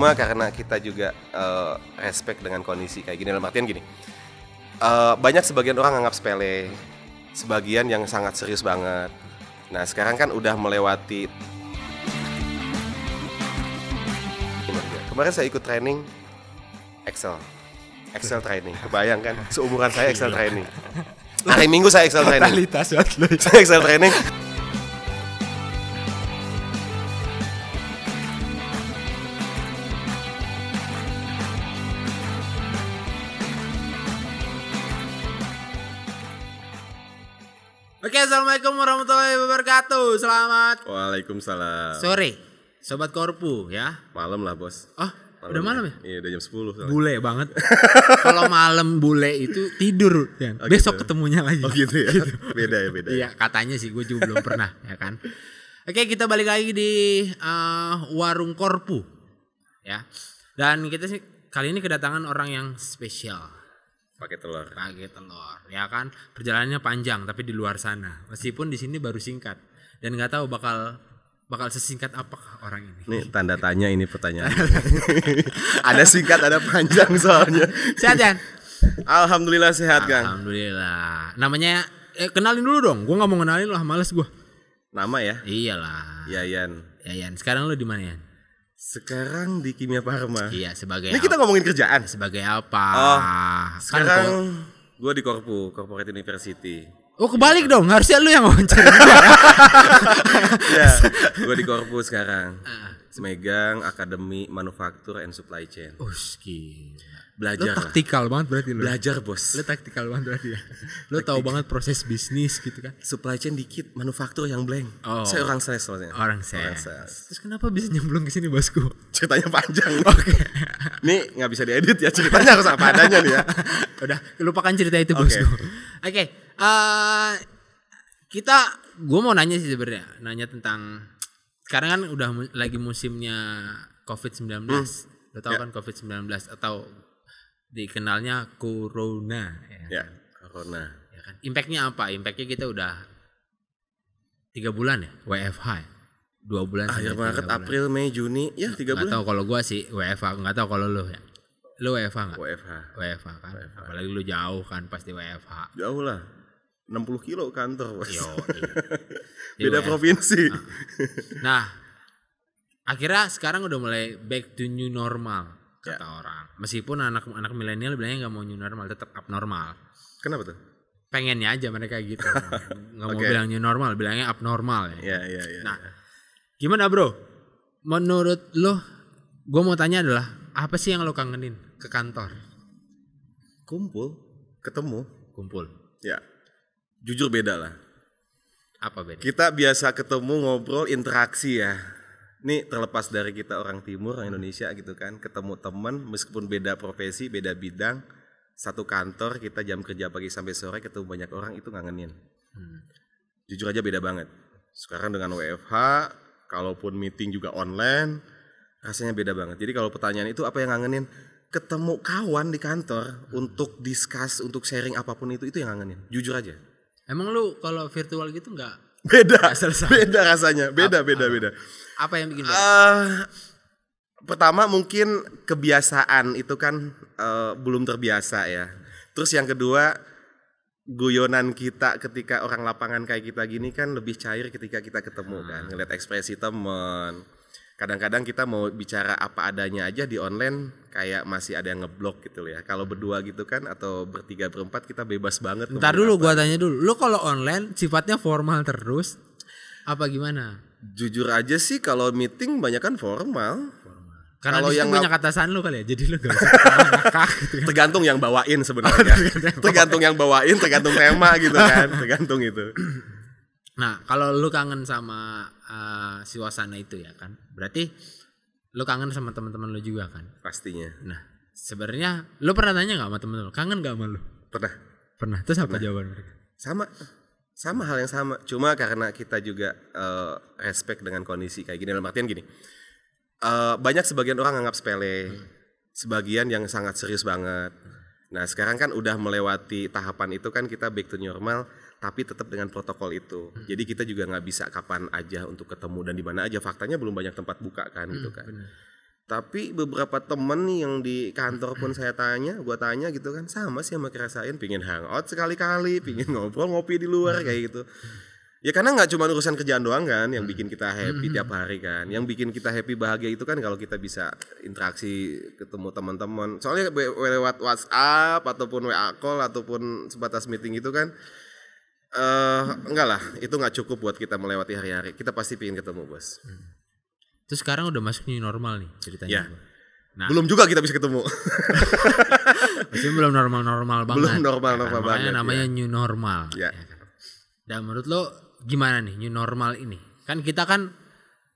Cuma karena kita juga eh, respect dengan kondisi kayak gini dalam artian gini. eh, banyak sebagian orang anggap sepele, sebagian yang sangat serius banget. Nah sekarang kan udah melewati. Kemarin saya ikut training Excel, Excel training. Kebayang kan? Seumuran saya Excel training. Hari Minggu saya Excel training. Totalitas Excel training. Assalamualaikum warahmatullahi wabarakatuh. Selamat Waalaikumsalam. sore, sobat korpu ya. Malam lah bos. Oh, udah malam ya? Iya udah jam 10 soalnya. Bule banget. Kalau malam bule itu tidur, kan. Oh, Besok gitu. ketemunya lagi. Oh gitu ya. Beda ya beda. Iya, katanya sih gue juga belum pernah, ya kan. Oke, kita balik lagi di eh, warung korpu, ya. Dan kita sih kali ini kedatangan orang yang spesial. Pakai telur. pakai telur. Ya kan? Perjalanannya panjang tapi di luar sana. Meskipun di sini baru singkat. Dan nggak tahu bakal bakal sesingkat apakah orang ini. Nih tanda tanya ini pertanyaan. ada singkat ada panjang soalnya. sehat kan Alhamdulillah sehat Kang. alhamdulillah. Namanya eh, kenalin dulu dong. Gua nggak mau kenalin lah males gua. Nama ya? iyalah. Yayan. Yayan. Sekarang lu di mana ya Sekarang di Kimia Parma. iya sebagai Ini kita ngomongin kerjaan. sebagai apa Oh, Kan Sekarang kok- gue di Korpu, Corporate University. oh kebalik dong harusnya lu yang wawancara ya, gue di Korpu sekarang. Ah. Megang Akademi Manufaktur and Supply Chain. Gila. Belajar lah. taktikal banget berarti lu Belajar bos. lu taktikal banget berarti ya lu tahu banget proses bisnis gitu kan Supply chain dikit, manufaktur yang blank. Oh. Saya orang sales. Orang Orang sales. sales. Terus kenapa bisa nyemplung ke sini bosku? Ceritanya panjang. Oke. Nih nggak bisa diedit ya ceritanya harus apa adanya nih ya. Udah, lupakan cerita itu Oke. bosku. Oke, eh, kita, gue mau nanya sih sebenarnya, nanya tentang sekarang kan udah mu- lagi musimnya COVID-19. Lo tau Ya. kan COVID-19 atau dikenalnya corona ya, Ya, corona. ya kan? Impactnya apa? Impactnya kita udah tiga bulan ya, WFH ya? Dua bulan Akhir Maret, bulan. April, Mei, Juni, ya tiga Nggak bulan. tahu kalau gua sih WFH, nggak tahu kalau lu ya. Lu WFH nggak? WFH. WFH kan. Apalagi lu jauh kan pasti WFH. Jauh lah. 60 kilo kantor. Yo. Beda WFH. provinsi. Nah, akhirnya sekarang udah mulai back to new normal kata orang. Meskipun anak-anak milenial bilangnya nggak mau new normal, tetap abnormal. Kenapa tuh? Pengennya aja mereka gitu. Nggak mau Oke. bilang new normal, bilangnya abnormal ya. Ya, ya, ya. Nah, gimana bro? Menurut lo, gue mau tanya adalah apa sih yang lo kangenin ke kantor? Kumpul, ketemu. Kumpul. Ya. Jujur beda lah. Apa beda? Kita biasa ketemu ngobrol interaksi ya. Ini terlepas dari kita orang timur, orang Indonesia gitu kan, ketemu teman meskipun beda profesi, beda bidang, satu kantor kita jam kerja pagi sampai sore ketemu banyak orang itu ngangenin. Hmm. Jujur aja beda banget. Sekarang dengan WFH, kalaupun meeting juga online, rasanya beda banget. Jadi kalau pertanyaan itu apa yang ngangenin? Ketemu kawan di kantor untuk discuss, untuk sharing apa pun itu, itu yang ngangenin. Jujur aja. Emang lu kalau virtual gitu nggak? Beda, selesai. beda rasanya, beda, beda, beda. Apa yang bikin? Eh, pertama mungkin kebiasaan itu kan eh, belum terbiasa ya. Terus yang kedua guyonan kita ketika orang lapangan kayak kita gini kan lebih cair ketika kita ketemu kan, ngeliat ekspresi temen. Kadang-kadang kita mau bicara apa adanya aja di online kayak masih ada yang ngeblok gitu ya. Kalau berdua gitu kan atau bertiga berempat kita bebas banget. Ntar dulu apa. gua tanya dulu. Lu kalau online sifatnya formal terus apa gimana? Jujur aja sih kalau meeting banyak kan formal. Karena Kalau yang banyak atasan lu kali ya. Jadi lu gak usah ngakak gitu kan. tergantung yang bawain sebenarnya tergantung yang bawain tergantung tema gitu kan tergantung itu Nah, kalau lu kangen sama uh, suasana itu ya kan. Berarti lu kangen sama teman-teman lu juga kan. pastinya Nah, sebenarnya lu pernah tanya nggak sama temen lu? Kangen gak sama lu? pernah Pernah. Terus apa jawaban mereka? sama sama hal yang sama cuma karena kita juga eh, respect dengan kondisi kayak gini. Dalam artian gini eh, banyak sebagian orang anggap sepele sebagian yang sangat serius banget. Nah sekarang kan udah melewati tahapan itu kan kita back to normal tapi tetap dengan protokol itu. Jadi kita juga nggak bisa kapan aja untuk ketemu dan di mana aja. Faktanya belum banyak tempat buka kan gitu kan Tapi beberapa temen yang di kantor pun saya tanya, gua tanya gitu kan, sama sih sama kerasain pingin hangout sekali-kali, pingin ngobrol ngopi di luar kayak gitu. Ya karena nggak cuma urusan kerjaan doang kan yang bikin kita happy tiap hari kan. Yang bikin kita happy bahagia itu kan kalau kita bisa interaksi ketemu teman-teman. Soalnya lewat WhatsApp ataupun WA call ataupun sebatas meeting itu kan eh enggak lah, itu nggak cukup buat kita melewati hari-hari. Kita pasti pingin ketemu, Bos. Terus sekarang udah masuk new normal nih ceritanya. Ya. Bang. Nah, Belum juga kita bisa ketemu. Maksudnya belum normal-normal banget. Belum normal-normal Ya kan? banget, namanya new normal. Ya. kan? Dan menurut lo gimana nih new normal ini? Kan kita kan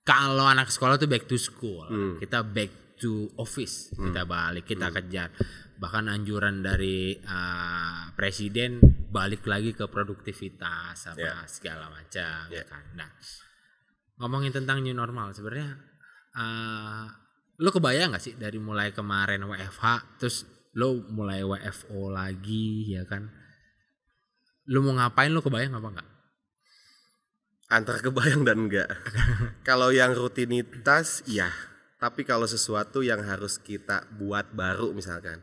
kalau anak sekolah tuh back to school, Hmm. kita back to office, kita balik, kita kejar. Bahkan anjuran dari uh, presiden balik lagi ke produktivitas apa Ya. segala macam, Ya. ya kan. Nah, ngomongin tentang new normal sebenarnya uh, lo kebayang gak sih dari mulai kemarin WFH terus lo mulai WFO lagi ya kan lo mau ngapain lo kebayang apa enggak Antara kebayang dan enggak. kalau yang rutinitas, iya. Tapi kalau sesuatu yang harus kita buat baru misalkan,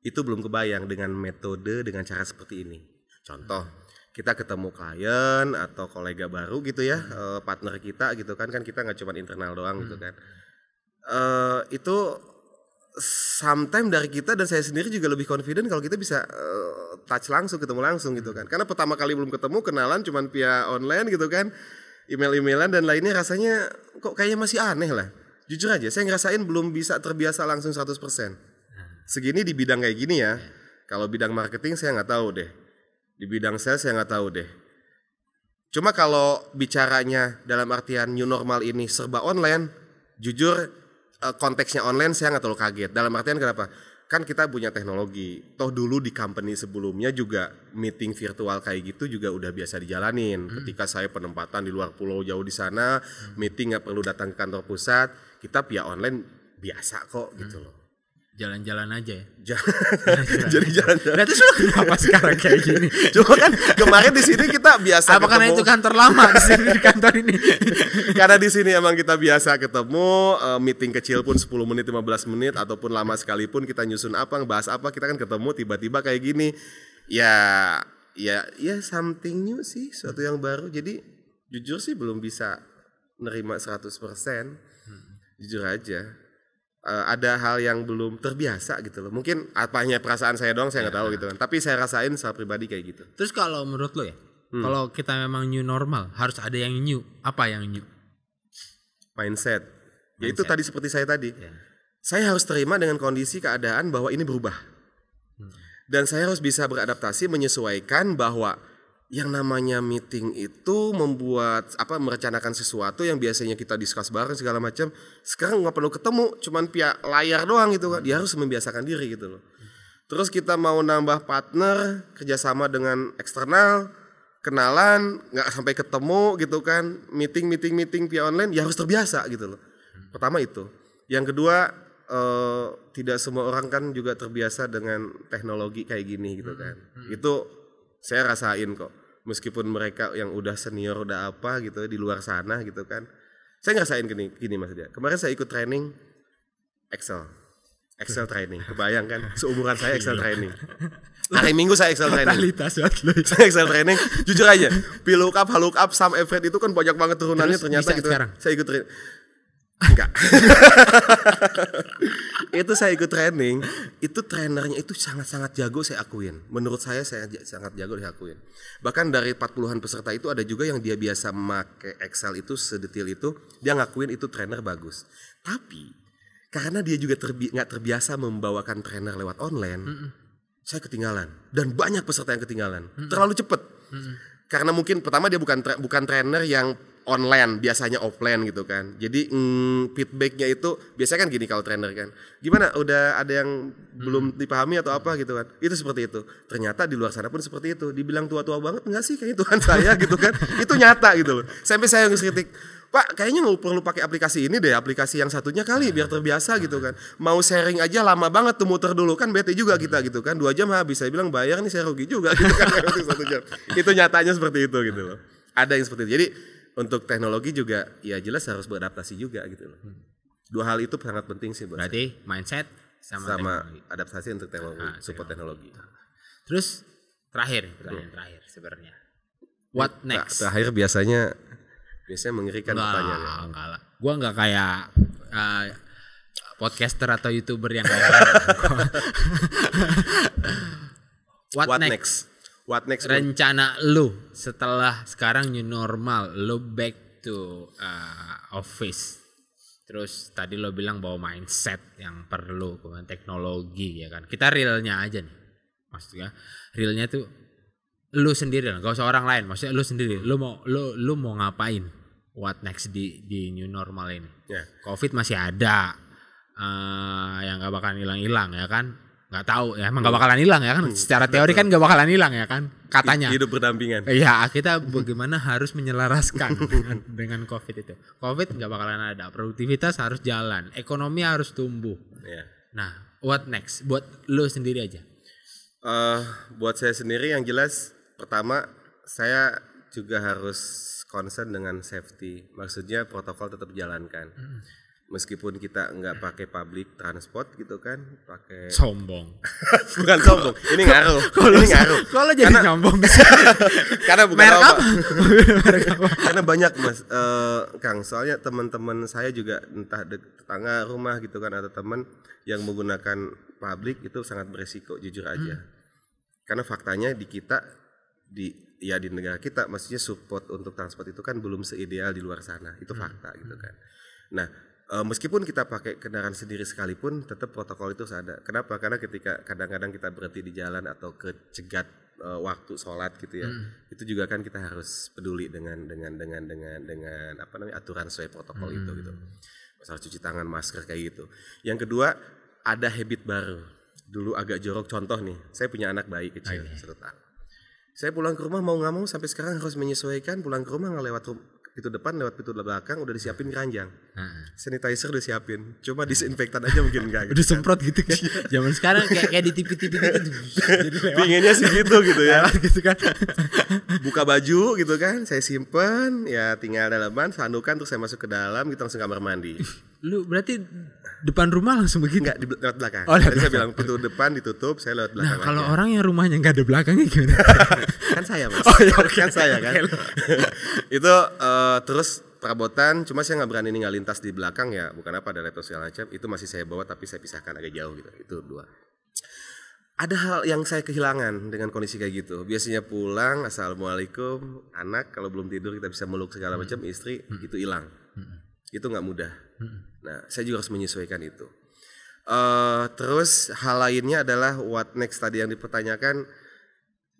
itu belum kebayang dengan metode, dengan cara seperti ini. Contoh, kita ketemu klien atau kolega baru gitu ya, eh, partner kita gitu kan, kan kita nggak cuma internal doang gitu kan. Eh, itu sometimes dari kita dan saya sendiri juga lebih confident kalau kita bisa eh, touch langsung ketemu langsung gitu kan. Karena pertama kali belum ketemu kenalan cuman via online gitu kan. Email-emailan dan lainnya rasanya kok kayaknya masih aneh lah. Jujur aja saya ngerasain belum bisa terbiasa langsung 100% segini di bidang kayak gini ya. Kalau bidang marketing saya nggak tahu deh di bidang sales saya nggak tahu deh cuma kalau bicaranya dalam artian new normal ini serba online jujur eh, konteksnya online saya nggak terlalu kaget. Dalam artian kenapa? Kan kita punya teknologi. Toh dulu di company sebelumnya juga meeting virtual kayak gitu juga udah biasa dijalanin. Ketika saya penempatan di luar pulau jauh di sana, meeting nggak perlu datang ke kantor pusat, kita via online biasa kok gitu loh. Jalan-jalan aja ya? Jangan- Jadi jalan-jalan. nah terus lo kenapa sekarang kayak gini? Cuma kan kemarin di sini kita biasa apa karena itu kantor lama di sini di kantor ini? Karena di sini emang kita biasa ketemu eh, meeting kecil pun 10 menit 15 menit ataupun lama sekalipun kita nyusun apa ngebahas apa kita kan ketemu tiba-tiba kayak gini. Ya ya ya something new sih suatu yang baru. Jadi jujur sih belum bisa nerima 100% jujur aja Eh, ada hal yang belum terbiasa gitu loh mungkin apanya perasaan saya doang saya nggak tahu gitu kan tapi saya rasain secara pribadi kayak gitu terus kalau menurut lo ya Hmm. kalau kita memang new normal harus ada yang new apa yang new mindset. Ya itu tadi seperti saya tadi. Ya. Saya harus terima dengan kondisi keadaan bahwa ini berubah. Dan saya harus bisa beradaptasi menyesuaikan bahwa yang namanya meeting itu membuat apa merencanakan sesuatu yang biasanya kita diskus bareng segala macam sekarang nggak perlu ketemu cuman via layar doang gitu kan dia harus membiasakan diri gitu loh. Terus kita mau nambah partner kerjasama dengan eksternal kenalan nggak sampai ketemu gitu kan meeting meeting meeting via online ya harus terbiasa gitu loh. Pertama itu. Yang kedua eh, tidak semua orang kan juga terbiasa dengan teknologi kayak gini gitu kan. Itu saya rasain kok meskipun mereka yang udah senior udah apa gitu di luar sana gitu kan. Saya ngerasain gini gini mas dia kemarin saya ikut training Excel. Excel training kebayang kan? Seumuran saya Excel training. Hari Minggu saya Excel training. Totalitas lo saya Excel training. Jujur aja VLOOKUP, HLOOKUP, SUM, FRED itu kan banyak banget turunannya Terus ternyata gitu sekarang? saya ikut training enggak. Itu saya ikut training. Itu trainernya itu sangat-sangat jago saya akuin. Menurut saya saya sangat jago saya akuin. Bahkan dari 40-an peserta itu ada juga yang dia biasa memakai Excel itu sedetil itu dia ngakuin itu trainer bagus. Tapi karena dia juga terbi- nggak terbiasa membawakan trainer lewat online saya ketinggalan. Dan banyak peserta yang ketinggalan. Terlalu cepet. Karena mungkin pertama dia bukan tra- bukan trainer yang online biasanya offline gitu kan jadi mm, feedbacknya itu biasanya kan gini kalau trainer kan gimana udah ada yang belum dipahami atau apa gitu kan itu seperti itu ternyata di luar sana pun seperti itu dibilang tua-tua banget enggak sih kayaknya Tuhan saya gitu kan itu nyata gitu loh sampai saya yang kritik Pak, kayaknya nggak perlu pakai aplikasi ini deh, aplikasi yang satunya kali biar terbiasa gitu kan. Mau sharing aja lama banget tuh muter dulu kan bete juga kita gitu kan. Dua jam habis, saya bilang bayar nih saya rugi juga gitu kan. Itu satu jam. Itu nyatanya seperti itu gitu loh. Ada yang seperti itu. Jadi untuk teknologi juga ya jelas harus beradaptasi juga gitu loh. Dua hal itu sangat penting sih buat saya. Berarti mindset sama, sama teknologi. adaptasi untuk teknologi, Ah, support teknologi. Terus terakhir, pertanyaan terakhir sebenarnya. What Nah, next? terakhir biasanya biasanya mengerikan enggak lah. Gua enggak kayak uh, podcaster atau youtuber yang kayak What, What next? next? What next? Rencana lu setelah sekarang new normal, lu back to uh, office. Terus tadi lo bilang bahwa mindset yang perlu, kemudian teknologi ya kan. Kita realnya aja nih. Maksudnya realnya tuh lu sendiri lah, gak usah orang lain. Maksudnya lu sendiri. Lu mau lu lu mau ngapain? What next di di new normal ini? Ya. Covid masih ada. eh yang gak bakalan hilang-hilang ya kan? Nggak tahu ya, emang gak bakalan hilang ya kan? Secara teori kan gak bakalan hilang ya kan? Katanya. Hidup berdampingan. Iya, kita bagaimana harus menyelaraskan dengan, dengan COVID itu. COVID nggak bakalan ada, produktivitas harus jalan, ekonomi harus tumbuh. Ya. Nah, what next? Buat lo sendiri aja. Eh, buat saya sendiri yang jelas pertama saya juga harus concern dengan safety. Maksudnya protokol tetap jalankan. Meskipun kita nggak pakai public transport gitu kan, pakai Sombong. bukan sombong. Ini ngaruh. ini ngaruh. Kalau jadi sombong Karena bukan Merek apa. Karena banyak mas, Eh, Kang. Soalnya teman-teman saya juga entah tetangga rumah gitu kan atau teman yang menggunakan publik itu sangat beresiko jujur aja. Karena faktanya di kita di ya di negara kita maksudnya support untuk transport itu kan belum seideal di luar sana. Itu fakta gitu kan. Nah, eh, meskipun kita pakai kendaraan sendiri sekalipun tetap protokol itu harus ada. Kenapa? Karena ketika kadang-kadang kita berhenti di jalan atau kecegat eh, waktu sholat gitu ya, itu juga kan kita harus peduli dengan dengan dengan dengan dengan apa namanya aturan sesuai protokol itu gitu. Masalah cuci tangan, masker kayak gitu. Yang kedua ada habit baru. Dulu agak jorok contoh nih, saya punya anak bayi kecil satu tahun. Saya pulang ke rumah mau nggak mau sampai sekarang harus menyesuaikan pulang ke rumah nggak lewat rum- pintu depan lewat pintu belakang udah disiapin keranjang Nah, sanitizer udah siapin cuma disinfektan aja mungkin enggak udah gitu. semprot gitu kan. Zaman sekarang kayak kayak di TV-TV gitu. Pinginnya sih gitu gitu ya lewat gitu kan. buka baju gitu kan saya simpen ya tinggal dalaman sandukan terus saya masuk ke dalam gitu langsung kamar mandi Lu berarti depan rumah langsung begitu. enggak di lewat belakang. Oh, lewat Tadi saya bilang pintu depan ditutup saya lewat belakang Nah, kalau aja. orang yang rumahnya nggak ada belakangnya gimana? kan saya mas. Oh, iya, oke. kan saya kan? Itu eh, terus perabotan cuma saya nggak berani ninggal lintas di belakang ya bukan apa ada laptop segala macam. Itu masih saya bawa tapi saya pisahkan agak jauh gitu. Itu dua. Ada hal yang saya kehilangan dengan kondisi kayak gitu. Biasanya pulang assalamualaikum anak kalau belum tidur kita bisa meluk segala macam istri itu hilang itu nggak mudah. Nah saya juga harus menyesuaikan itu. Eh, terus hal lainnya adalah what next tadi yang dipertanyakan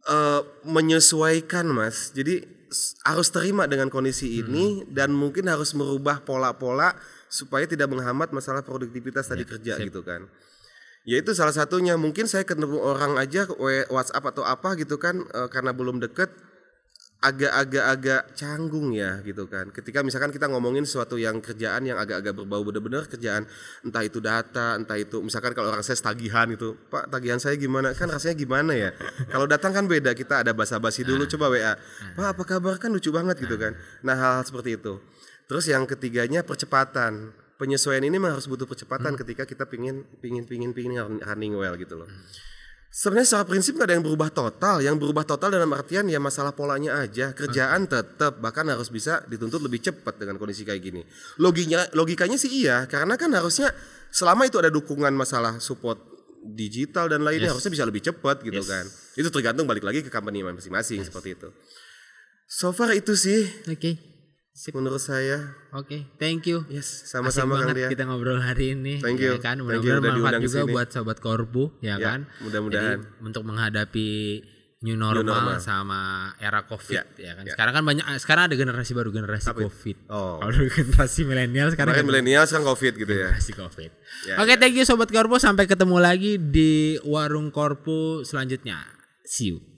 eh, menyesuaikan mas. Jadi harus terima dengan kondisi ini dan mungkin harus merubah pola-pola supaya tidak menghambat masalah produktivitas tadi kerja gitu kan. Ya itu salah satunya mungkin saya ketemu orang aja WhatsApp atau apa gitu kan eh, karena belum deket agak-agak-agak canggung ya gitu kan. Ketika misalkan kita ngomongin sesuatu yang kerjaan yang agak-agak berbau bener-bener kerjaan entah itu data entah itu misalkan kalau orang saya tagihan itu pak tagihan saya gimana? Kan rasanya gimana ya? Kalau datang kan beda kita ada basa-basi dulu coba WA pak apa kabar? Kan lucu banget gitu kan. Nah hal-hal seperti itu. Terus yang ketiganya percepatan. Penyesuaian ini memang harus butuh percepatan ketika kita pingin pingin pingin pingin running well gitu loh Sebenarnya secara prinsip gak ada yang berubah total. Yang berubah total dalam artian ya masalah polanya aja. Kerjaan tetap bahkan harus bisa dituntut lebih cepat dengan kondisi kayak gini. Loginya logikanya sih iya, karena kan harusnya selama itu ada dukungan masalah support digital dan lainnya harusnya bisa lebih cepat gitu kan. Itu tergantung balik lagi ke company masing-masing seperti itu. So far itu sih Oke. Sip. menurut saya. Oke, thank you. Yes, sama-sama Kang Dia. kita ngobrol hari ini. Thank ya you. kan, Thank you mudah-mudahan udah manfaat diundang juga ke sini. buat sobat Korbu, ya, Ya, kan. mudah-mudahan. Untuk menghadapi new normal, normal. sama era Covid, Ya, ya, kan. ya. Sekarang kan banyak, sekarang ada generasi baru, generasi Apa? Covid. Oh. Kalau generasi milenial, sekarang generasi- milenial sekarang covid gitu ya. generasi Covid. Ya, Oke, thank you sobat Korpu. Sampai ketemu lagi di warung Korpu selanjutnya. See you.